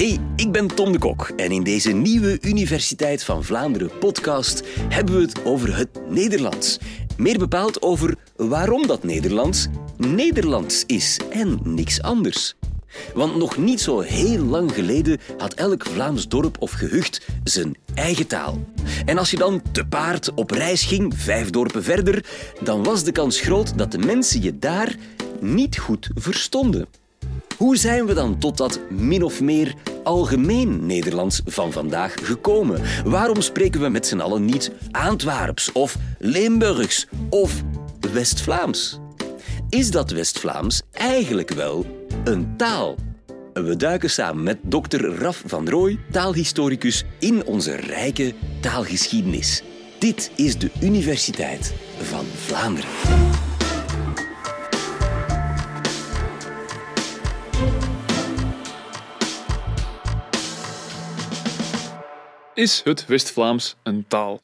Hey, ik ben Tom de Kok en in deze nieuwe Universiteit van Vlaanderen podcast hebben we het over het Nederlands. Meer bepaald over waarom dat Nederlands Nederlands is en niks anders. Want nog niet zo heel lang geleden had elk Vlaams dorp of gehucht zijn eigen taal. En als je dan te paard op reis ging, vijf dorpen verder, dan was de kans groot dat de mensen je daar niet goed verstonden. Hoe zijn we dan tot dat min of meer algemeen Nederlands van vandaag gekomen? Waarom spreken we met z'n allen niet Antwerps of Limburgs of West-Vlaams? Is dat West-Vlaams eigenlijk wel een taal? We duiken samen met dokter Raf van Rooij, taalhistoricus, in onze rijke taalgeschiedenis. Dit is de Universiteit van Vlaanderen. Is het West-Vlaams een taal?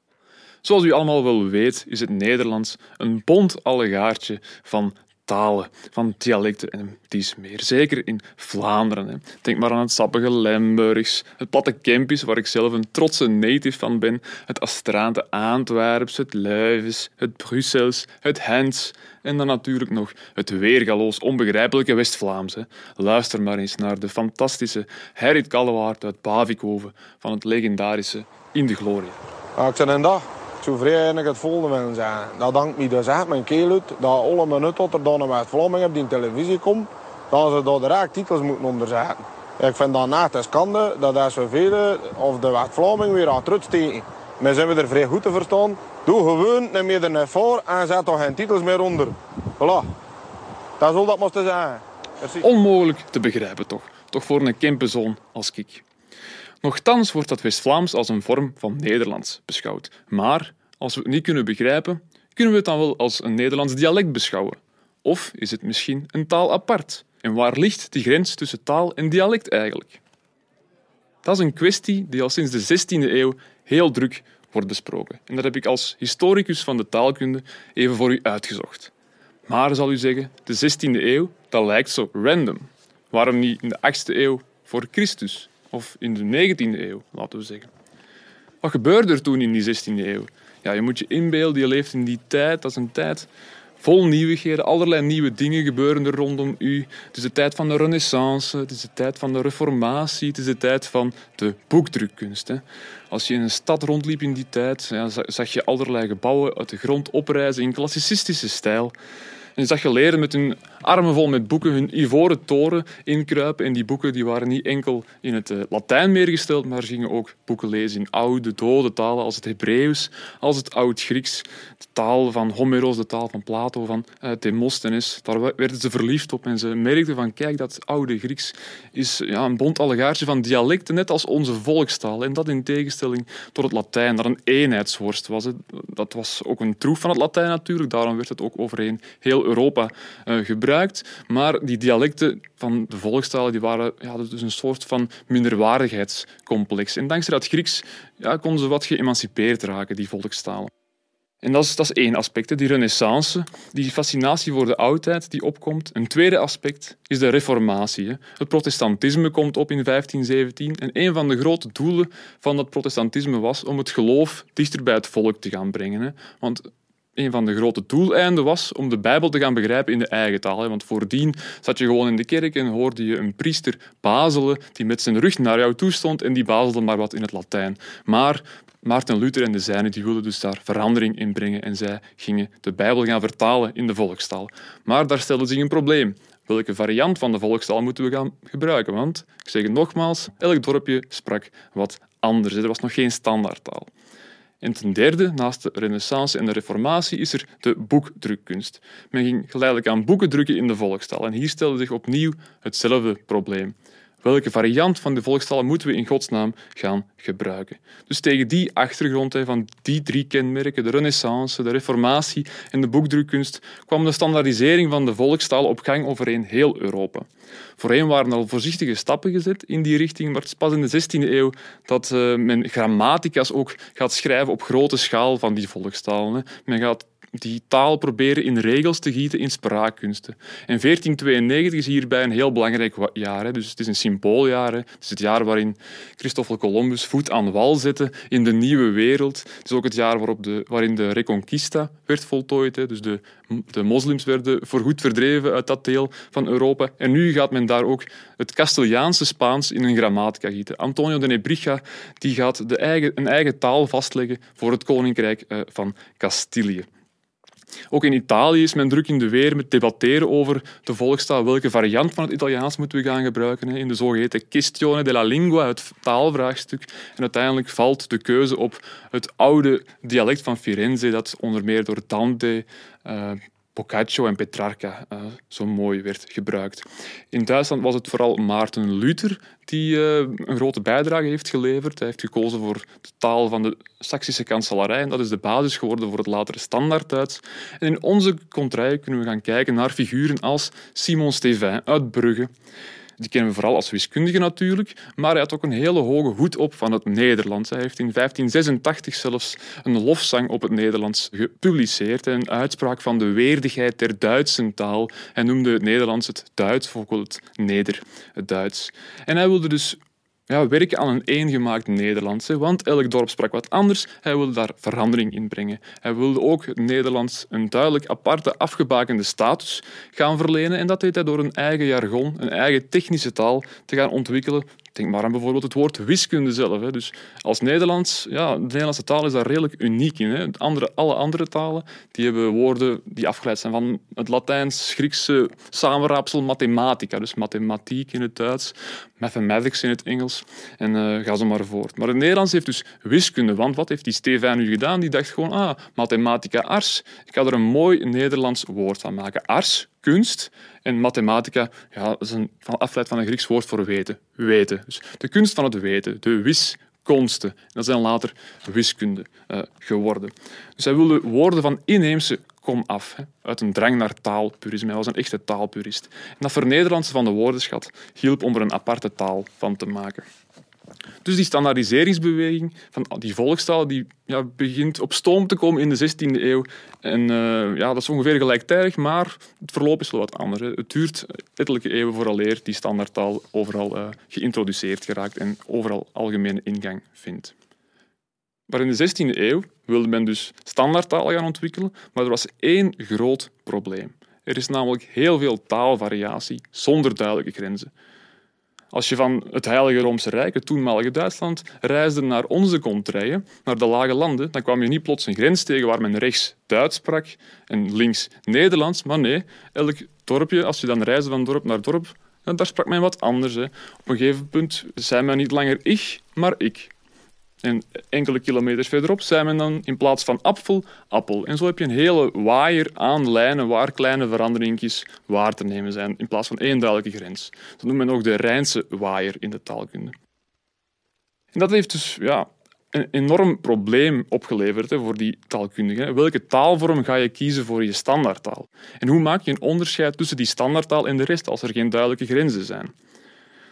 Zoals u allemaal wel weet, is het Nederlands een bont allegaartje van talen, van dialecten en is meer. Zeker in Vlaanderen. Hè. Denk maar aan het sappige Limburgs, het platte Kempisch, waar ik zelf een trotse native van ben, het Astraante Antwerps, het Luivens, het Brussels, het Hens en dan natuurlijk nog het weergaloos onbegrijpelijke West-Vlaams. Luister maar eens naar de fantastische Gerrit Kallewaard uit Bavikoven van het legendarische In de Gloria. Ja, ik dag zou eigenlijk het volgende willen zijn. Dat dankt me dus echt mijn keel. Dat alle minuten er dan een West-Vlamingen op die televisie komt, dat ze daar direct titels moeten onderzetten. Ik vind dat na te schande dat we velen of de West-Vlaming weer aan het. Maar zijn we er vrij goed te verstaan. Doe gewoon, neem je er net voor en zet er geen titels meer onder. Voilà. Dat zal dat moeten zijn. Onmogelijk te begrijpen toch. Toch voor een Kempenzoon als ik. Nochtans wordt dat West-Vlaams als een vorm van Nederlands beschouwd. Maar als we het niet kunnen begrijpen, kunnen we het dan wel als een Nederlands dialect beschouwen? Of is het misschien een taal apart? En waar ligt die grens tussen taal en dialect eigenlijk? Dat is een kwestie die al sinds de 16e eeuw heel druk wordt besproken. En dat heb ik als historicus van de taalkunde even voor u uitgezocht. Maar, zal u zeggen, de 16e eeuw, dat lijkt zo random. Waarom niet in de 8e eeuw voor Christus? Of in de 19e eeuw, laten we zeggen. Wat gebeurde er toen in die 16e eeuw? Ja, je moet je inbeelden, je leeft in die tijd. Dat is een tijd vol nieuwigheden. Allerlei nieuwe dingen gebeuren er rondom u. Het is de tijd van de renaissance, het is de tijd van de reformatie, het is de tijd van de boekdrukkunst. Hè. Als je in een stad rondliep in die tijd, ja, zag je allerlei gebouwen uit de grond oprijzen in klassicistische stijl. En zag je leren met hun armen vol met boeken hun ivoren toren inkruipen. En die boeken die waren niet enkel in het uh, Latijn meer gesteld, maar gingen ook boeken lezen in oude, dode talen als het Hebreeuws, als het Oud-Grieks, de taal van Homeros, de taal van Plato, van uh. Daar werden ze verliefd op en ze merkten van kijk, dat oude Grieks is ja, een bont allegaartje van dialecten, net als onze volkstaal. En dat in tegenstelling tot het Latijn, dat een eenheidsworst was. Dat was ook een troef van het Latijn natuurlijk, daarom werd het ook overheen heel Europa uh, gebruikt. Maar die dialecten van de volkstalen die waren ja, dus een soort van minderwaardigheidscomplex. En dankzij dat Grieks ja, konden ze wat geëmancipeerd raken, die volkstalen. En dat is, dat is één aspect, die renaissance, die fascinatie voor de oudheid die opkomt. Een tweede aspect is de reformatie. Het protestantisme komt op in 1517 en een van de grote doelen van dat protestantisme was om het geloof dichter bij het volk te gaan brengen. Want een van de grote doeleinden was om de Bijbel te gaan begrijpen in de eigen taal. Want voordien zat je gewoon in de kerk en hoorde je een priester bazelen die met zijn rug naar jou toe stond en die bazelde maar wat in het Latijn. Maar Maarten Luther en de zijnen die wilden dus daar verandering in brengen en zij gingen de Bijbel gaan vertalen in de volkstaal. Maar daar stelde zich een probleem. Welke variant van de volkstaal moeten we gaan gebruiken? Want, ik zeg het nogmaals, elk dorpje sprak wat anders. Er was nog geen standaardtaal. En ten derde, naast de renaissance en de reformatie, is er de boekdrukkunst. Men ging geleidelijk aan boeken drukken in de volkstaal. En hier stelde zich opnieuw hetzelfde probleem. Welke variant van de volkstaal moeten we in godsnaam gaan gebruiken? Dus tegen die achtergrond van die drie kenmerken, de renaissance, de reformatie en de boekdrukkunst, kwam de standaardisering van de volkstaal op gang overheen heel Europa. Voorheen waren al voorzichtige stappen gezet in die richting, maar het is pas in de 16e eeuw dat uh, men grammatica's ook gaat schrijven op grote schaal van die volkstalen. Men gaat die taal proberen in regels te gieten in spraakkunsten. En 1492 is hierbij een heel belangrijk jaar. Hè. Dus het is een symbooljaar. Hè. Het is het jaar waarin Christoffel Columbus voet aan wal zette in de nieuwe wereld. Het is ook het jaar waarop de, waarin de Reconquista werd voltooid. Hè. Dus de, de moslims werden voorgoed verdreven uit dat deel van Europa. En nu gaat men daar ook het Castiliaanse Spaans in een grammatica gieten. Antonio de Nebrija die gaat de eigen, een eigen taal vastleggen voor het koninkrijk eh, van Castilië. Ook in Italië is men druk in de weer met debatteren over de volkstaal. Welke variant van het Italiaans moeten we gaan gebruiken? In de zogeheten questione della lingua, het taalvraagstuk. En uiteindelijk valt de keuze op het oude dialect van Firenze, dat onder meer door Dante, uh, Boccaccio en Petrarca uh, zo mooi werd gebruikt. In Duitsland was het vooral Maarten Luther die uh, een grote bijdrage heeft geleverd. Hij heeft gekozen voor de taal van de Saksische kanselarij en dat is de basis geworden voor het latere standaardduits. En in onze contraille kunnen we gaan kijken naar figuren als Simon Stevin uit Brugge. Die kennen we vooral als wiskundige natuurlijk, maar hij had ook een hele hoge hoed op van het Nederlands. Hij heeft in 1586 zelfs een lofzang op het Nederlands gepubliceerd, een uitspraak van de weerdigheid der Duitse taal. Hij noemde het Nederlands het Duits, ook het Neder, het Duits. En hij wilde dus ja, werken aan een eengemaakt Nederlands. Want elk dorp sprak wat anders. Hij wilde daar verandering in brengen. Hij wilde ook het Nederlands een duidelijk aparte, afgebakende status gaan verlenen. En dat deed hij door een eigen jargon, een eigen technische taal te gaan ontwikkelen Denk maar aan bijvoorbeeld het woord wiskunde zelf. Hè. Dus als Nederlands, ja, de Nederlandse taal is daar redelijk uniek in. Hè. Andere, alle andere talen die hebben woorden die afgeleid zijn van het Latijns, Griekse samenraapsel mathematica. Dus mathematiek in het Duits, mathematics in het Engels en uh, ga zo maar voort. Maar het Nederlands heeft dus wiskunde. Want wat heeft die Stefan nu gedaan? Die dacht gewoon, ah, mathematica ars. Ik ga er een mooi Nederlands woord van maken. Ars, kunst. En mathematica ja, is een afleid van een Grieks woord voor weten. Weten. Dus de kunst van het weten, de wiskunsten. Dat zijn later wiskunde uh, geworden. Dus hij wilde woorden van inheemse kom af, uit een drang naar taalpurisme. Hij was een echte taalpurist. En dat vernederlandse van de woordenschat hielp om er een aparte taal van te maken. Dus die standaardiseringsbeweging van die volkstaal die, ja, begint op stoom te komen in de 16e eeuw. En uh, ja, dat is ongeveer gelijktijdig, maar het verloop is wel wat anders. Het duurt ettelijke eeuwen vooraleer die standaardtaal overal uh, geïntroduceerd geraakt en overal algemene ingang vindt. Maar in de 16e eeuw wilde men dus standaardtaal gaan ontwikkelen, maar er was één groot probleem. Er is namelijk heel veel taalvariatie zonder duidelijke grenzen. Als je van het Heilige Roomse Rijk, het toenmalige Duitsland, reisde naar onze contraien, naar de lage landen, dan kwam je niet plots een grens tegen waar men rechts Duits sprak en links Nederlands, maar nee, elk dorpje, als je dan reisde van dorp naar dorp, daar sprak men wat anders. Op een gegeven punt zei men niet langer ik, maar ik. En enkele kilometers verderop zei men dan in plaats van apfel, appel. En zo heb je een hele waaier aan lijnen waar kleine veranderingen waar te nemen zijn, in plaats van één duidelijke grens. Dat noemt men ook de Rijnse waaier in de taalkunde. En dat heeft dus ja, een enorm probleem opgeleverd hè, voor die taalkundigen. Welke taalvorm ga je kiezen voor je standaardtaal? En hoe maak je een onderscheid tussen die standaardtaal en de rest als er geen duidelijke grenzen zijn?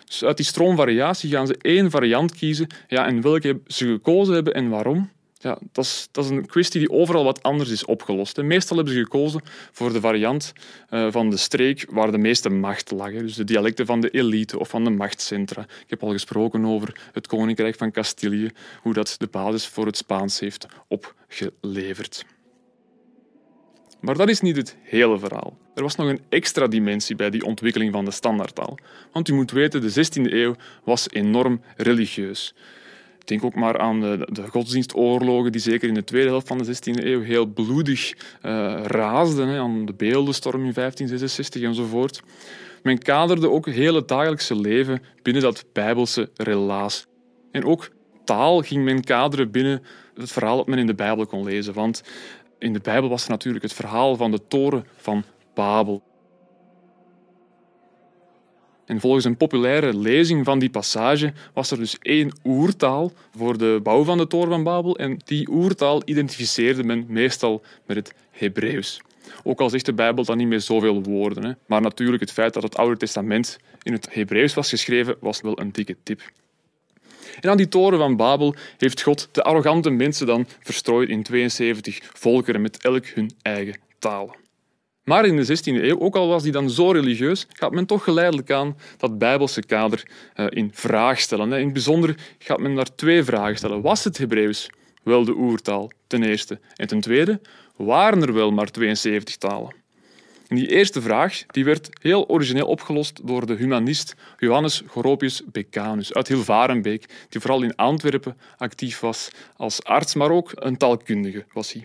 Dus uit die stroomvariatie gaan ze één variant kiezen. Ja, en welke ze gekozen hebben en waarom, ja, dat, is, dat is een kwestie die overal wat anders is opgelost. Meestal hebben ze gekozen voor de variant uh, van de streek waar de meeste macht lag. Dus de dialecten van de elite of van de machtscentra. Ik heb al gesproken over het Koninkrijk van Castilië, hoe dat de basis voor het Spaans heeft opgeleverd. Maar dat is niet het hele verhaal. Er was nog een extra dimensie bij die ontwikkeling van de standaardtaal. Want u moet weten, de 16e eeuw was enorm religieus. Denk ook maar aan de, de godsdienstoorlogen die zeker in de tweede helft van de 16e eeuw heel bloedig uh, raasden. Hè, aan de beeldenstorm in 1566 enzovoort. Men kaderde ook het hele dagelijkse leven binnen dat bijbelse relaas. En ook taal ging men kaderen binnen het verhaal dat men in de Bijbel kon lezen. Want in de Bijbel was er natuurlijk het verhaal van de toren van Babel. En volgens een populaire lezing van die passage was er dus één oertaal voor de bouw van de toren van Babel en die oertaal identificeerde men meestal met het Hebreeuws. Ook al zegt de Bijbel dan niet meer zoveel woorden. Hè. Maar natuurlijk het feit dat het Oude Testament in het Hebreeuws was geschreven, was wel een dikke tip. En aan die toren van Babel heeft God de arrogante mensen dan verstrooid in 72 volkeren met elk hun eigen talen. Maar in de 16e eeuw, ook al was die dan zo religieus, gaat men toch geleidelijk aan dat bijbelse kader uh, in vraag stellen. In het bijzonder gaat men daar twee vragen stellen. Was het Hebreeuws wel de oertaal, ten eerste? En ten tweede, waren er wel maar 72 talen? Die eerste vraag die werd heel origineel opgelost door de humanist Johannes Goropius Becanus uit Hilvarenbeek, die vooral in Antwerpen actief was als arts, maar ook een taalkundige was hij.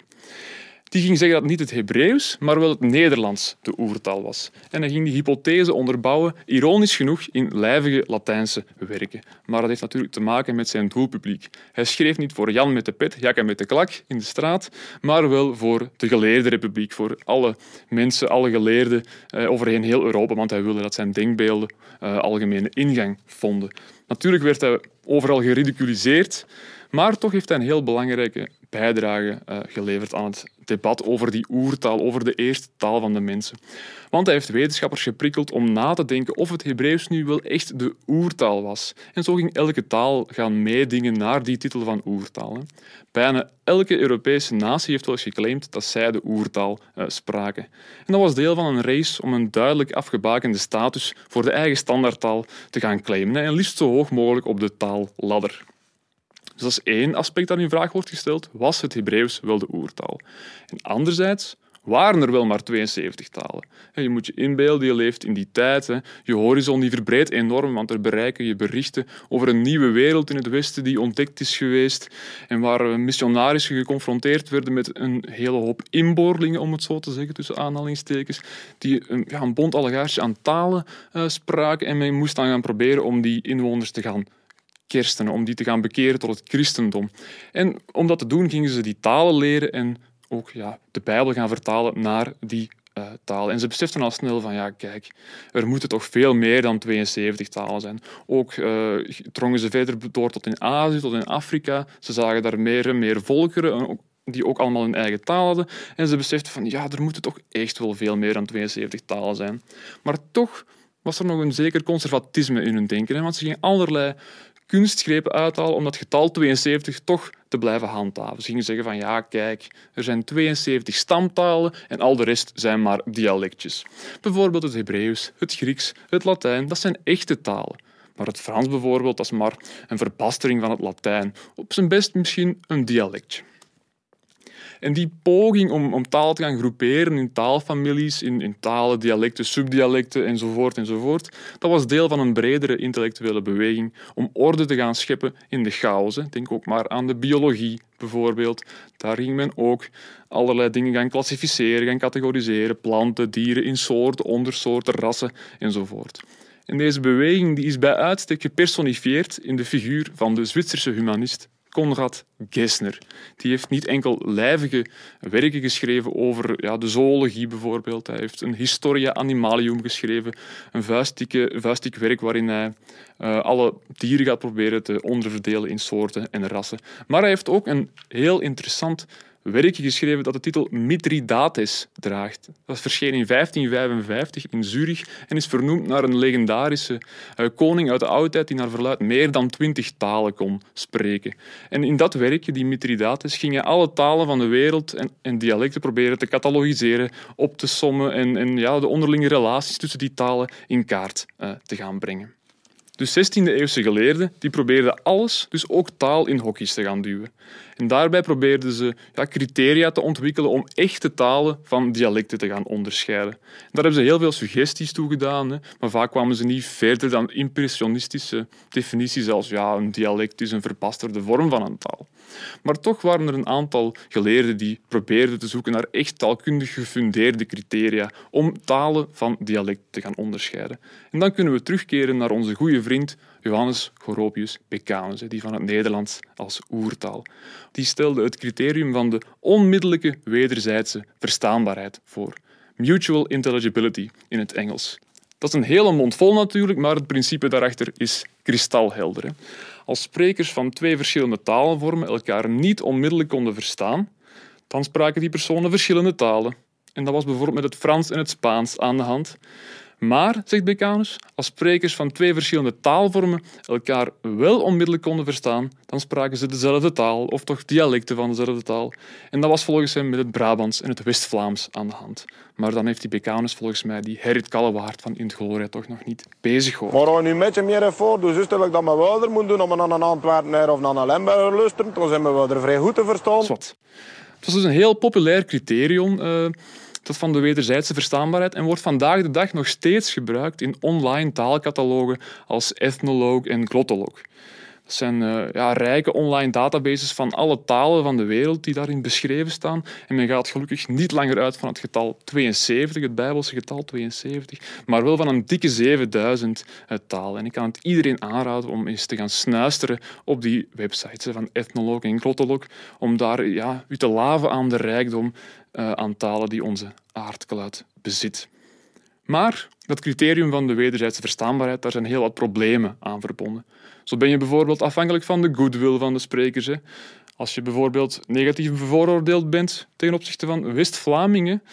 Die ging zeggen dat niet het Hebreeuws, maar wel het Nederlands de oertaal was. En hij ging die hypothese onderbouwen, ironisch genoeg, in lijvige Latijnse werken. Maar dat heeft natuurlijk te maken met zijn doelpubliek. Hij schreef niet voor Jan met de pet, Jakke met de klak in de straat, maar wel voor de geleerde republiek, voor alle mensen, alle geleerden eh, overheen heel Europa, want hij wilde dat zijn denkbeelden eh, algemene ingang vonden. Natuurlijk werd hij overal geridiculiseerd, maar toch heeft hij een heel belangrijke bijdrage uh, geleverd aan het debat over die oertaal, over de eerste taal van de mensen. Want hij heeft wetenschappers geprikkeld om na te denken of het Hebreeuws nu wel echt de oertaal was. En zo ging elke taal gaan meedingen naar die titel van oertaal. Bijna elke Europese natie heeft wel eens geclaimd dat zij de oertaal uh, spraken. En dat was deel van een race om een duidelijk afgebakende status voor de eigen standaardtaal te gaan claimen en liefst zo hoog mogelijk op de taalladder. Dus dat is één aspect dat in vraag wordt gesteld. Was het Hebreeuws wel de oertaal? En anderzijds waren er wel maar 72 talen. Je moet je inbeelden, je leeft in die tijd. Je horizon die verbreidt enorm, want er bereiken je berichten over een nieuwe wereld in het Westen die ontdekt is geweest en waar missionarissen geconfronteerd werden met een hele hoop inboorlingen, om het zo te zeggen, tussen aanhalingstekens, die een, ja, een bond allegaartje aan talen uh, spraken en men moest dan gaan proberen om die inwoners te gaan kerstenen, om die te gaan bekeren tot het christendom. En om dat te doen gingen ze die talen leren en ook ja, de Bijbel gaan vertalen naar die uh, talen. En ze beseften al snel van, ja, kijk, er moeten toch veel meer dan 72 talen zijn. Ook uh, drongen ze verder door tot in Azië, tot in Afrika. Ze zagen daar meer en meer volkeren, die ook allemaal hun eigen taal hadden. En ze beseften van, ja, er moeten toch echt wel veel meer dan 72 talen zijn. Maar toch was er nog een zeker conservatisme in hun denken, want ze gingen allerlei kunstgrepen uithalen om dat getal 72 toch te blijven handhaven. Ze gingen zeggen van ja, kijk, er zijn 72 stamtalen en al de rest zijn maar dialectjes. Bijvoorbeeld het Hebreeuws, het Grieks, het Latijn, dat zijn echte talen. Maar het Frans bijvoorbeeld, dat is maar een verbastering van het Latijn. Op zijn best misschien een dialectje. En die poging om, om taal te gaan groeperen in taalfamilies, in, in talen, dialecten, subdialecten enzovoort, enzovoort, dat was deel van een bredere intellectuele beweging om orde te gaan scheppen in de chaos. Denk ook maar aan de biologie bijvoorbeeld. Daar ging men ook allerlei dingen gaan klassificeren, gaan categoriseren, planten, dieren in soorten, ondersoorten, rassen enzovoort. En deze beweging die is bij uitstek gepersonifieerd in de figuur van de Zwitserse humanist Konrad Gessner. Die heeft niet enkel lijvige werken geschreven over ja, de zoologie bijvoorbeeld. Hij heeft een Historia Animalium geschreven, een vuistdik werk waarin hij uh, alle dieren gaat proberen te onderverdelen in soorten en rassen. Maar hij heeft ook een heel interessant werkje geschreven dat de titel Mithridates draagt. Dat verscheen in 1555 in Zurich en is vernoemd naar een legendarische uh, koning uit de oudheid die naar verluid meer dan twintig talen kon spreken. En in dat werkje, die Mithridates, ging hij alle talen van de wereld en, en dialecten proberen te catalogiseren, op te sommen en, en ja, de onderlinge relaties tussen die talen in kaart uh, te gaan brengen. De 16e-eeuwse geleerden die probeerden alles, dus ook taal, in hokjes te gaan duwen. En daarbij probeerden ze ja, criteria te ontwikkelen om echte talen van dialecten te gaan onderscheiden. daar hebben ze heel veel suggesties toe gedaan, hè, maar vaak kwamen ze niet verder dan impressionistische definities als ja, een dialect is een verpasterde vorm van een taal. Maar toch waren er een aantal geleerden die probeerden te zoeken naar echt taalkundig gefundeerde criteria om talen van dialect te gaan onderscheiden. En dan kunnen we terugkeren naar onze goede Johannes Goropius Becanus, die van het Nederlands als oertaal. Die stelde het criterium van de onmiddellijke wederzijdse verstaanbaarheid voor. Mutual intelligibility in het Engels. Dat is een hele mond vol natuurlijk, maar het principe daarachter is kristalhelder. Als sprekers van twee verschillende talenvormen elkaar niet onmiddellijk konden verstaan, dan spraken die personen verschillende talen. En dat was bijvoorbeeld met het Frans en het Spaans aan de hand Maar, zegt Becanus, als sprekers van twee verschillende taalvormen elkaar wel onmiddellijk konden verstaan, dan spraken ze dezelfde taal, of toch dialecten van dezelfde taal. En dat was volgens hem met het Brabants en het West-Vlaams aan de hand. Maar dan heeft die Becanus volgens mij die Herrit Kallewaard van In toch nog niet bezig gehoord. Maar als je nu met je meer voor, dus is het dat mijn ouder moet doen om naar een Antwerpenaar of naar een Limburger luisteren, dan zijn we er vrij goed te verstaan. Zwat. Het was dus een heel populair criterium, uh, dat van de wederzijdse verstaanbaarheid, en wordt vandaag de dag nog steeds gebruikt in online taalkatalogen als Ethnoloog en Glottolog. Dat zijn uh, ja, rijke online databases van alle talen van de wereld die daarin beschreven staan. En men gaat gelukkig niet langer uit van het getal 72, het Bijbelse getal 72, maar wel van een dikke 7000 uh, talen. En ik kan het iedereen aanraden om eens te gaan snuisteren op die websites van Ethnoloog en Glottolog, om daar ja, u te laven aan de rijkdom uh, aan talen die onze aardkluit bezit. Maar dat criterium van de wederzijdse verstaanbaarheid, daar zijn heel wat problemen aan verbonden. Zo ben je bijvoorbeeld afhankelijk van de goodwill van de sprekers. Als je bijvoorbeeld negatief bevooroordeeld bent ten opzichte van West-Vlamingen,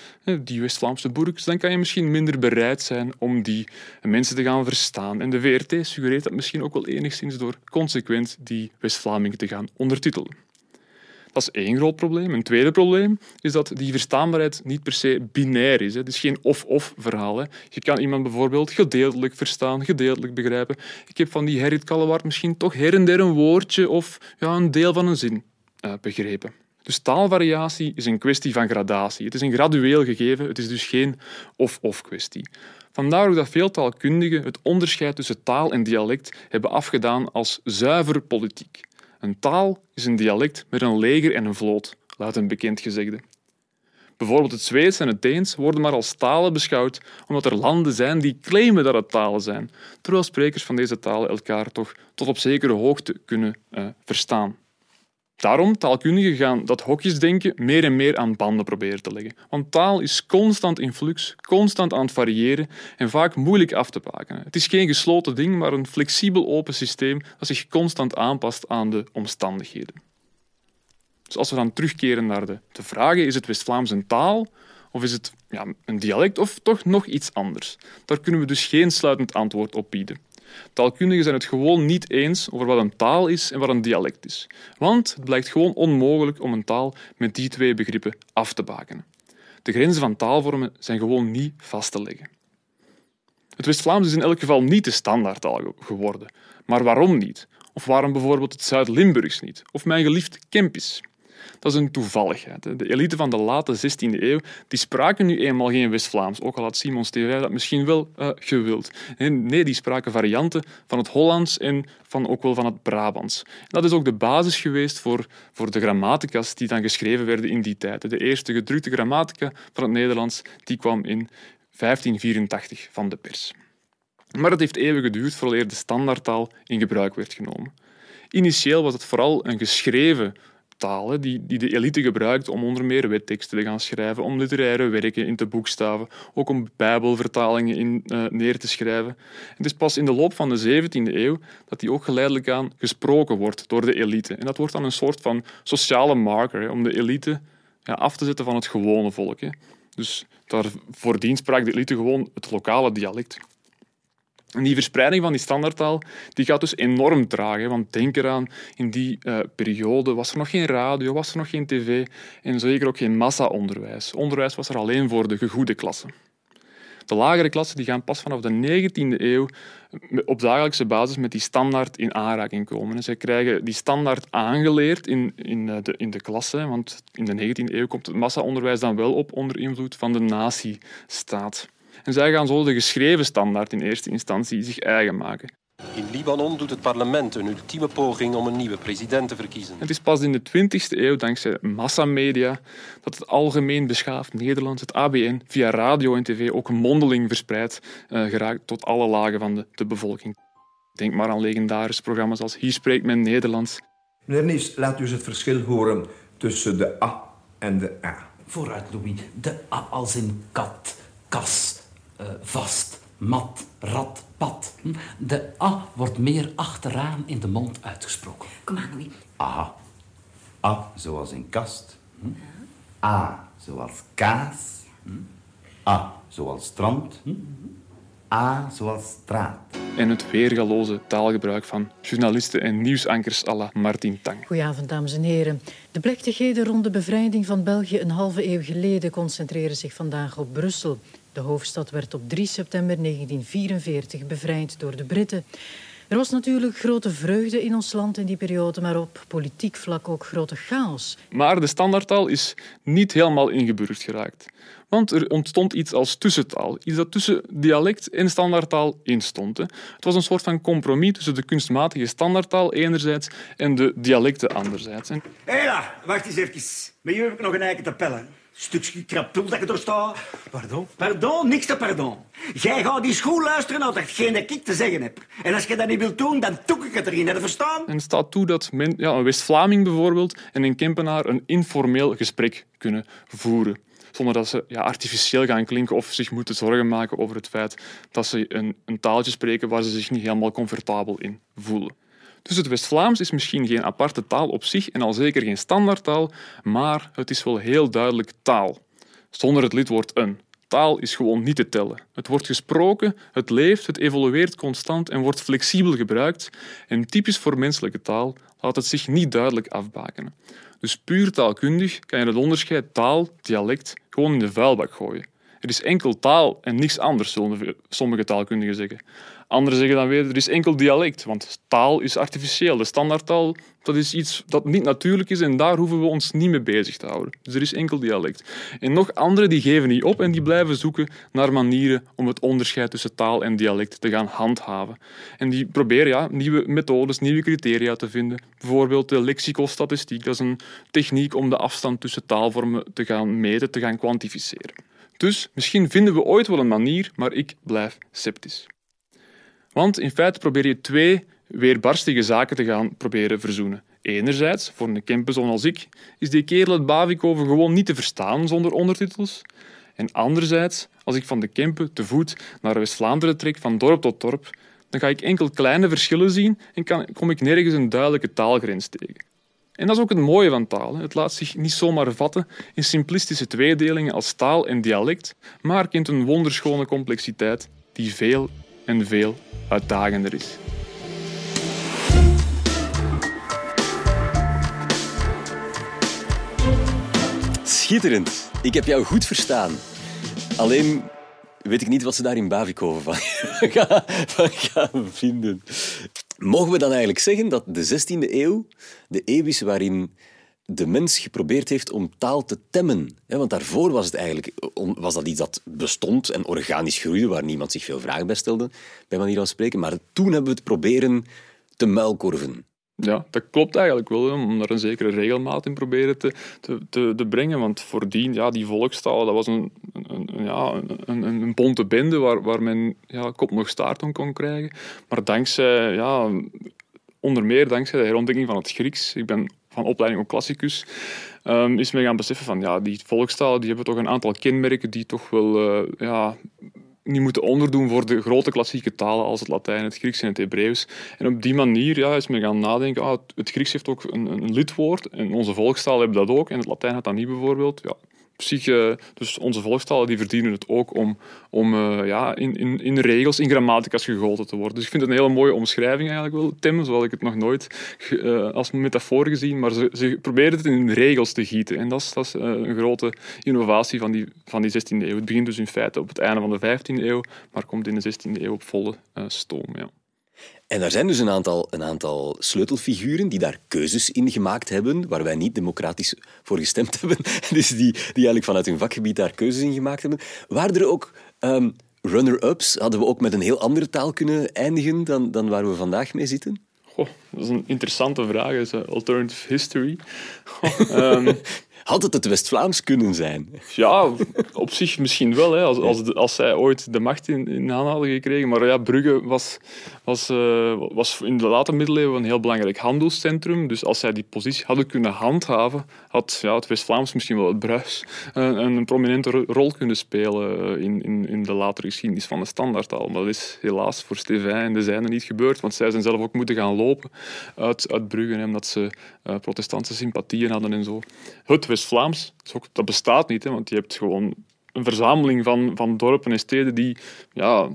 die West-Vlaamse boerkes, dan kan je misschien minder bereid zijn om die mensen te gaan verstaan. En de VRT suggereert dat misschien ook wel enigszins door consequent die West-Vlamingen te gaan ondertitelen. Dat is één groot probleem. Een tweede probleem is dat die verstaanbaarheid niet per se binair is. Het is geen of-of verhaal. Hè. Je kan iemand bijvoorbeeld gedeeltelijk verstaan, gedeeltelijk begrijpen. Ik heb van die Herrit Kallewaard misschien toch her en der een woordje of ja, een deel van een zin uh, begrepen. Dus taalvariatie is een kwestie van gradatie. Het is een gradueel gegeven, het is dus geen of-of kwestie. Vandaar ook dat veel taalkundigen het onderscheid tussen taal en dialect hebben afgedaan als zuiver politiek. Een taal is een dialect met een leger en een vloot, luidt een bekend gezegde. Bijvoorbeeld het Zweeds en het Deens worden maar als talen beschouwd omdat er landen zijn die claimen dat het talen zijn, terwijl sprekers van deze talen elkaar toch tot op zekere hoogte kunnen uh, verstaan. Daarom, taalkundigen gaan dat hokjesdenken meer en meer aan banden proberen te leggen. Want taal is constant in flux, constant aan het variëren en vaak moeilijk af te pakken. Het is geen gesloten ding, maar een flexibel open systeem dat zich constant aanpast aan de omstandigheden. Dus als we dan terugkeren naar de, de vragen, is het West-Vlaams een taal of is het ja, een dialect of toch nog iets anders? Daar kunnen we dus geen sluitend antwoord op bieden. Taalkundigen zijn het gewoon niet eens over wat een taal is en wat een dialect is. Want het blijkt gewoon onmogelijk om een taal met die twee begrippen af te bakenen. De grenzen van taalvormen zijn gewoon niet vast te leggen. Het West-Vlaams is in elk geval niet de standaardtaal geworden. Maar waarom niet? Of waarom bijvoorbeeld het Zuid-Limburgs niet? Of mijn geliefd Kempisch? Dat is een toevalligheid. De elite van de late 16e eeuw die spraken nu eenmaal geen West-Vlaams, ook al had Simon Stevij dat misschien wel uh, gewild. Nee, die spraken varianten van het Hollands en van, ook wel van het Brabants. Dat is ook de basis geweest voor, voor de grammatica's die dan geschreven werden in die tijd. De eerste gedrukte grammatica van het Nederlands die kwam in 1584 van de pers. Maar het heeft eeuwen geduurd voordat de standaardtaal in gebruik werd genomen. Initieel was het vooral een geschreven die, die de elite gebruikt om onder meer wetteksten te gaan schrijven, om literaire werken in te boekstaven, ook om bijbelvertalingen in, uh, neer te schrijven. Het is pas in de loop van de 17e eeuw dat die ook geleidelijk aan gesproken wordt door de elite. En dat wordt dan een soort van sociale marker om de elite ja, af te zetten van het gewone volk. Hè. Dus daar voordien sprak de elite gewoon het lokale dialect. En die verspreiding van die standaardtaal die gaat dus enorm traag. Want denk eraan, in die uh, periode was er nog geen radio, was er nog geen tv en zeker ook geen massa-onderwijs. Onderwijs was er alleen voor de gegoede klassen. De lagere klassen die gaan pas vanaf de 19e eeuw op dagelijkse basis met die standaard in aanraking komen. Zij krijgen die standaard aangeleerd in, in, eh, de, in de klasse, want in de 19e eeuw komt het massa-onderwijs dan wel op onder invloed van de nazistaat. En zij gaan zo de geschreven standaard in eerste instantie zich eigen maken. In Libanon doet het parlement een ultieme poging om een nieuwe president te verkiezen. Het is pas in de 20e eeuw, dankzij massamedia, dat het algemeen beschaafd Nederlands, het ABN, via radio en tv ook mondeling verspreid uh, geraakt tot alle lagen van de, de bevolking. Denk maar aan legendarische programma's als Hier spreekt men Nederlands. Meneer Nies, laat u eens het verschil horen tussen de A en de A. Vooruit, Louis. De A als in kat, kas, uh, vast, mat, rat, pad. Hm? De A wordt meer achteraan in de mond uitgesproken. Kom aan, Louis. A. A zoals in kast. Hm? A zoals kaas. Hm? A zoals strand. Hm? A zoals straat. En het weergaloze taalgebruik van journalisten en nieuwsankers à la Martin Tang. Goedenavond, dames en heren. De plechtigheden rond de bevrijding van België een halve eeuw geleden concentreren zich vandaag op Brussel. De hoofdstad werd op 3 september 1944 bevrijd door de Britten. Er was natuurlijk grote vreugde in ons land in die periode, maar op politiek vlak ook grote chaos. Maar de standaardtaal is niet helemaal ingeburgerd geraakt. Want er ontstond iets als tussentaal, iets dat tussen dialect en standaardtaal instond. Het was een soort van compromis tussen de kunstmatige standaardtaal enerzijds en de dialecten anderzijds. Hé ja, wacht eens even. Met jou heb ik nog een eiken te pellen. Stukje krapul dat je er staat. Pardon? Pardon, niks te pardon. Jij gaat die school luisteren naar hetgeen dat ik te zeggen heb. En als je dat niet wilt doen, dan toek ik het erin. Heb je verstaan? En het staat toe dat men, ja, een West-Vlaming bijvoorbeeld en een Kempenaar een informeel gesprek kunnen voeren zonder dat ze ja, artificieel gaan klinken of zich moeten zorgen maken over het feit dat ze een, een taaltje spreken waar ze zich niet helemaal comfortabel in voelen. Dus het West-Vlaams is misschien geen aparte taal op zich en al zeker geen standaardtaal, maar het is wel heel duidelijk taal. Zonder het lidwoord een. Taal is gewoon niet te tellen. Het wordt gesproken, het leeft, het evolueert constant en wordt flexibel gebruikt. En typisch voor menselijke taal laat het zich niet duidelijk afbakenen. Dus puur taalkundig kan je het onderscheid taal, dialect gewoon in de vuilbak gooien. Er is enkel taal en niks anders, zullen sommige taalkundigen zeggen. Anderen zeggen dan weer, er is enkel dialect, want taal is artificieel. De standaardtaal dat is iets dat niet natuurlijk is en daar hoeven we ons niet mee bezig te houden. Dus er is enkel dialect. En nog anderen die geven niet op en die blijven zoeken naar manieren om het onderscheid tussen taal en dialect te gaan handhaven. En die proberen ja, nieuwe methodes, nieuwe criteria te vinden. Bijvoorbeeld de lexicostatistiek, dat is een techniek om de afstand tussen taalvormen te gaan meten, te gaan kwantificeren. Dus misschien vinden we ooit wel een manier, maar ik blijf sceptisch. Want in feite probeer je twee weerbarstige zaken te gaan proberen verzoenen. Enerzijds, voor een Kempenzoon als ik, is die kerel het Bavikoven gewoon niet te verstaan zonder ondertitels. En anderzijds, als ik van de Kempen te voet naar West-Vlaanderen trek, van dorp tot dorp, dan ga ik enkel kleine verschillen zien en kom ik nergens een duidelijke taalgrens tegen. En dat is ook het mooie van taal. Het laat zich niet zomaar vatten in simplistische tweedelingen als taal en dialect, maar kent een wonderschone complexiteit die veel en veel uitdagender is. Schitterend. Ik heb jou goed verstaan. Alleen weet ik niet wat ze daar in Bavikoven van, van gaan vinden. Mogen we dan eigenlijk zeggen dat de 16e eeuw de eeuw is waarin de mens geprobeerd heeft om taal te temmen. Want daarvoor was het eigenlijk was dat iets dat bestond en organisch groeide, waar niemand zich veel vragen bij stelde, bij manier van spreken. Maar toen hebben we het proberen te muilkorven. Ja, dat klopt eigenlijk wel, om daar een zekere regelmaat in proberen te, te, te, brengen. Want voordien, ja, die volkstaal, dat was een, een, ja, een, een bonte bende waar, waar men ja, kop nog staart om kon krijgen. Maar dankzij, ja, onder meer dankzij de herontdekking van het Grieks, ik ben van opleiding ook klassicus, um, is men gaan beseffen van ja, die volkstalen die hebben toch een aantal kenmerken die toch wel uh, ja, niet moeten onderdoen voor de grote klassieke talen als het Latijn, het Grieks en het Hebreeuws. En op die manier ja, is men gaan nadenken, ah, het Grieks heeft ook een, een lidwoord en onze volkstaal hebben dat ook en het Latijn had dat niet bijvoorbeeld. Ja, dus onze volkstalen die verdienen het ook om, om uh, ja, in, in, in regels, in grammaticas gegoten te worden. Dus ik vind het een hele mooie omschrijving eigenlijk wel, Tim, zoals ik het nog nooit uh, als metafoor gezien, maar ze, ze proberen het in regels te gieten. En dat is, dat is uh, een grote innovatie van die, van die 16e eeuw. Het begint dus in feite op het einde van de 15e eeuw, maar komt in de 16e eeuw op volle stoom. Ja. En er zijn dus een aantal, een aantal sleutelfiguren die daar keuzes in gemaakt hebben, waar wij niet democratisch voor gestemd hebben, dus die, die eigenlijk vanuit hun vakgebied daar keuzes in gemaakt hebben. Waren er ook um, runner-ups? Hadden we ook met een heel andere taal kunnen eindigen dan, dan waar we vandaag mee zitten? Goh, dat is een interessante vraag. Is alternative history. Goh, um, Had het het West-Vlaams kunnen zijn? Ja, op zich misschien wel. Hè, als, als, als zij ooit de macht in, in handen hadden gekregen. Maar ja, Brugge was, was, uh, was in de late middeleeuwen een heel belangrijk handelscentrum. Dus als zij die positie hadden kunnen handhaven, had ja, het West-Vlaams misschien wel het Bruis een, een prominente rol kunnen spelen in, in, in de latere geschiedenis van de standaardtaal. Maar dat is helaas voor Stevin en de zijnen niet gebeurd, want zij zijn zelf ook moeten gaan lopen uit, uit Brugge, omdat ze uh, protestantse sympathieën hadden en zo. Het West-Vlaams, dat bestaat niet, hè, want je hebt gewoon een verzameling van, van dorpen en steden die ja,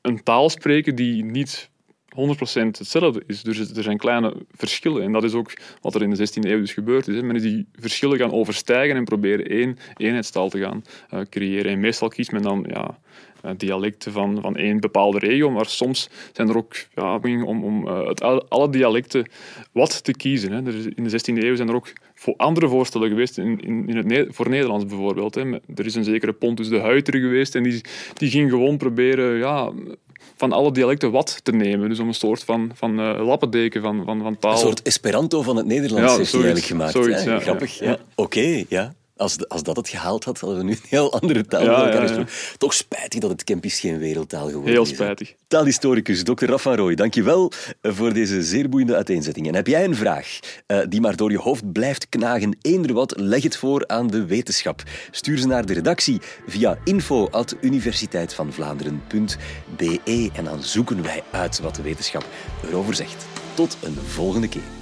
een taal spreken die niet 100% hetzelfde is. Dus er zijn kleine verschillen. En dat is ook wat er in de 16e eeuw dus gebeurd is. Hè. Men is die verschillen gaan overstijgen en proberen één eenheidstaal te gaan uh, creëren. En meestal kiest men dan ja, dialecten van, van één bepaalde regio, maar soms zijn er ook ja, om, om het, alle dialecten wat te kiezen. Hè. Er, in de 16e eeuw zijn er ook andere voorstellen geweest, in, in, in het, voor Nederlands bijvoorbeeld. Hè. Er is een zekere Pontus de Huiter geweest en die, die ging gewoon proberen ja, van alle dialecten wat te nemen. Dus om een soort van, van uh, lappendeken van, van, van taal. Een soort Esperanto van het Nederlands ja, heeft hij eigenlijk gemaakt. Zoiets, ja, Grappig. Ja. Oké, okay, Als, als dat het gehaald had, hadden we nu een heel andere taal ja, elkaar ja, ja. Toch spijtig dat het Kempisch geen wereldtaal geworden heel is. Heel spijtig. Taalhistoricus Dr. Raf van Rooij, dankjewel voor deze zeer boeiende uiteenzetting. En heb jij een vraag uh, die maar door je hoofd blijft knagen, eender wat, leg het voor aan de wetenschap. Stuur ze naar de redactie via info.universiteitvanvlaanderen.be en dan zoeken wij uit wat de wetenschap erover zegt. Tot een volgende keer.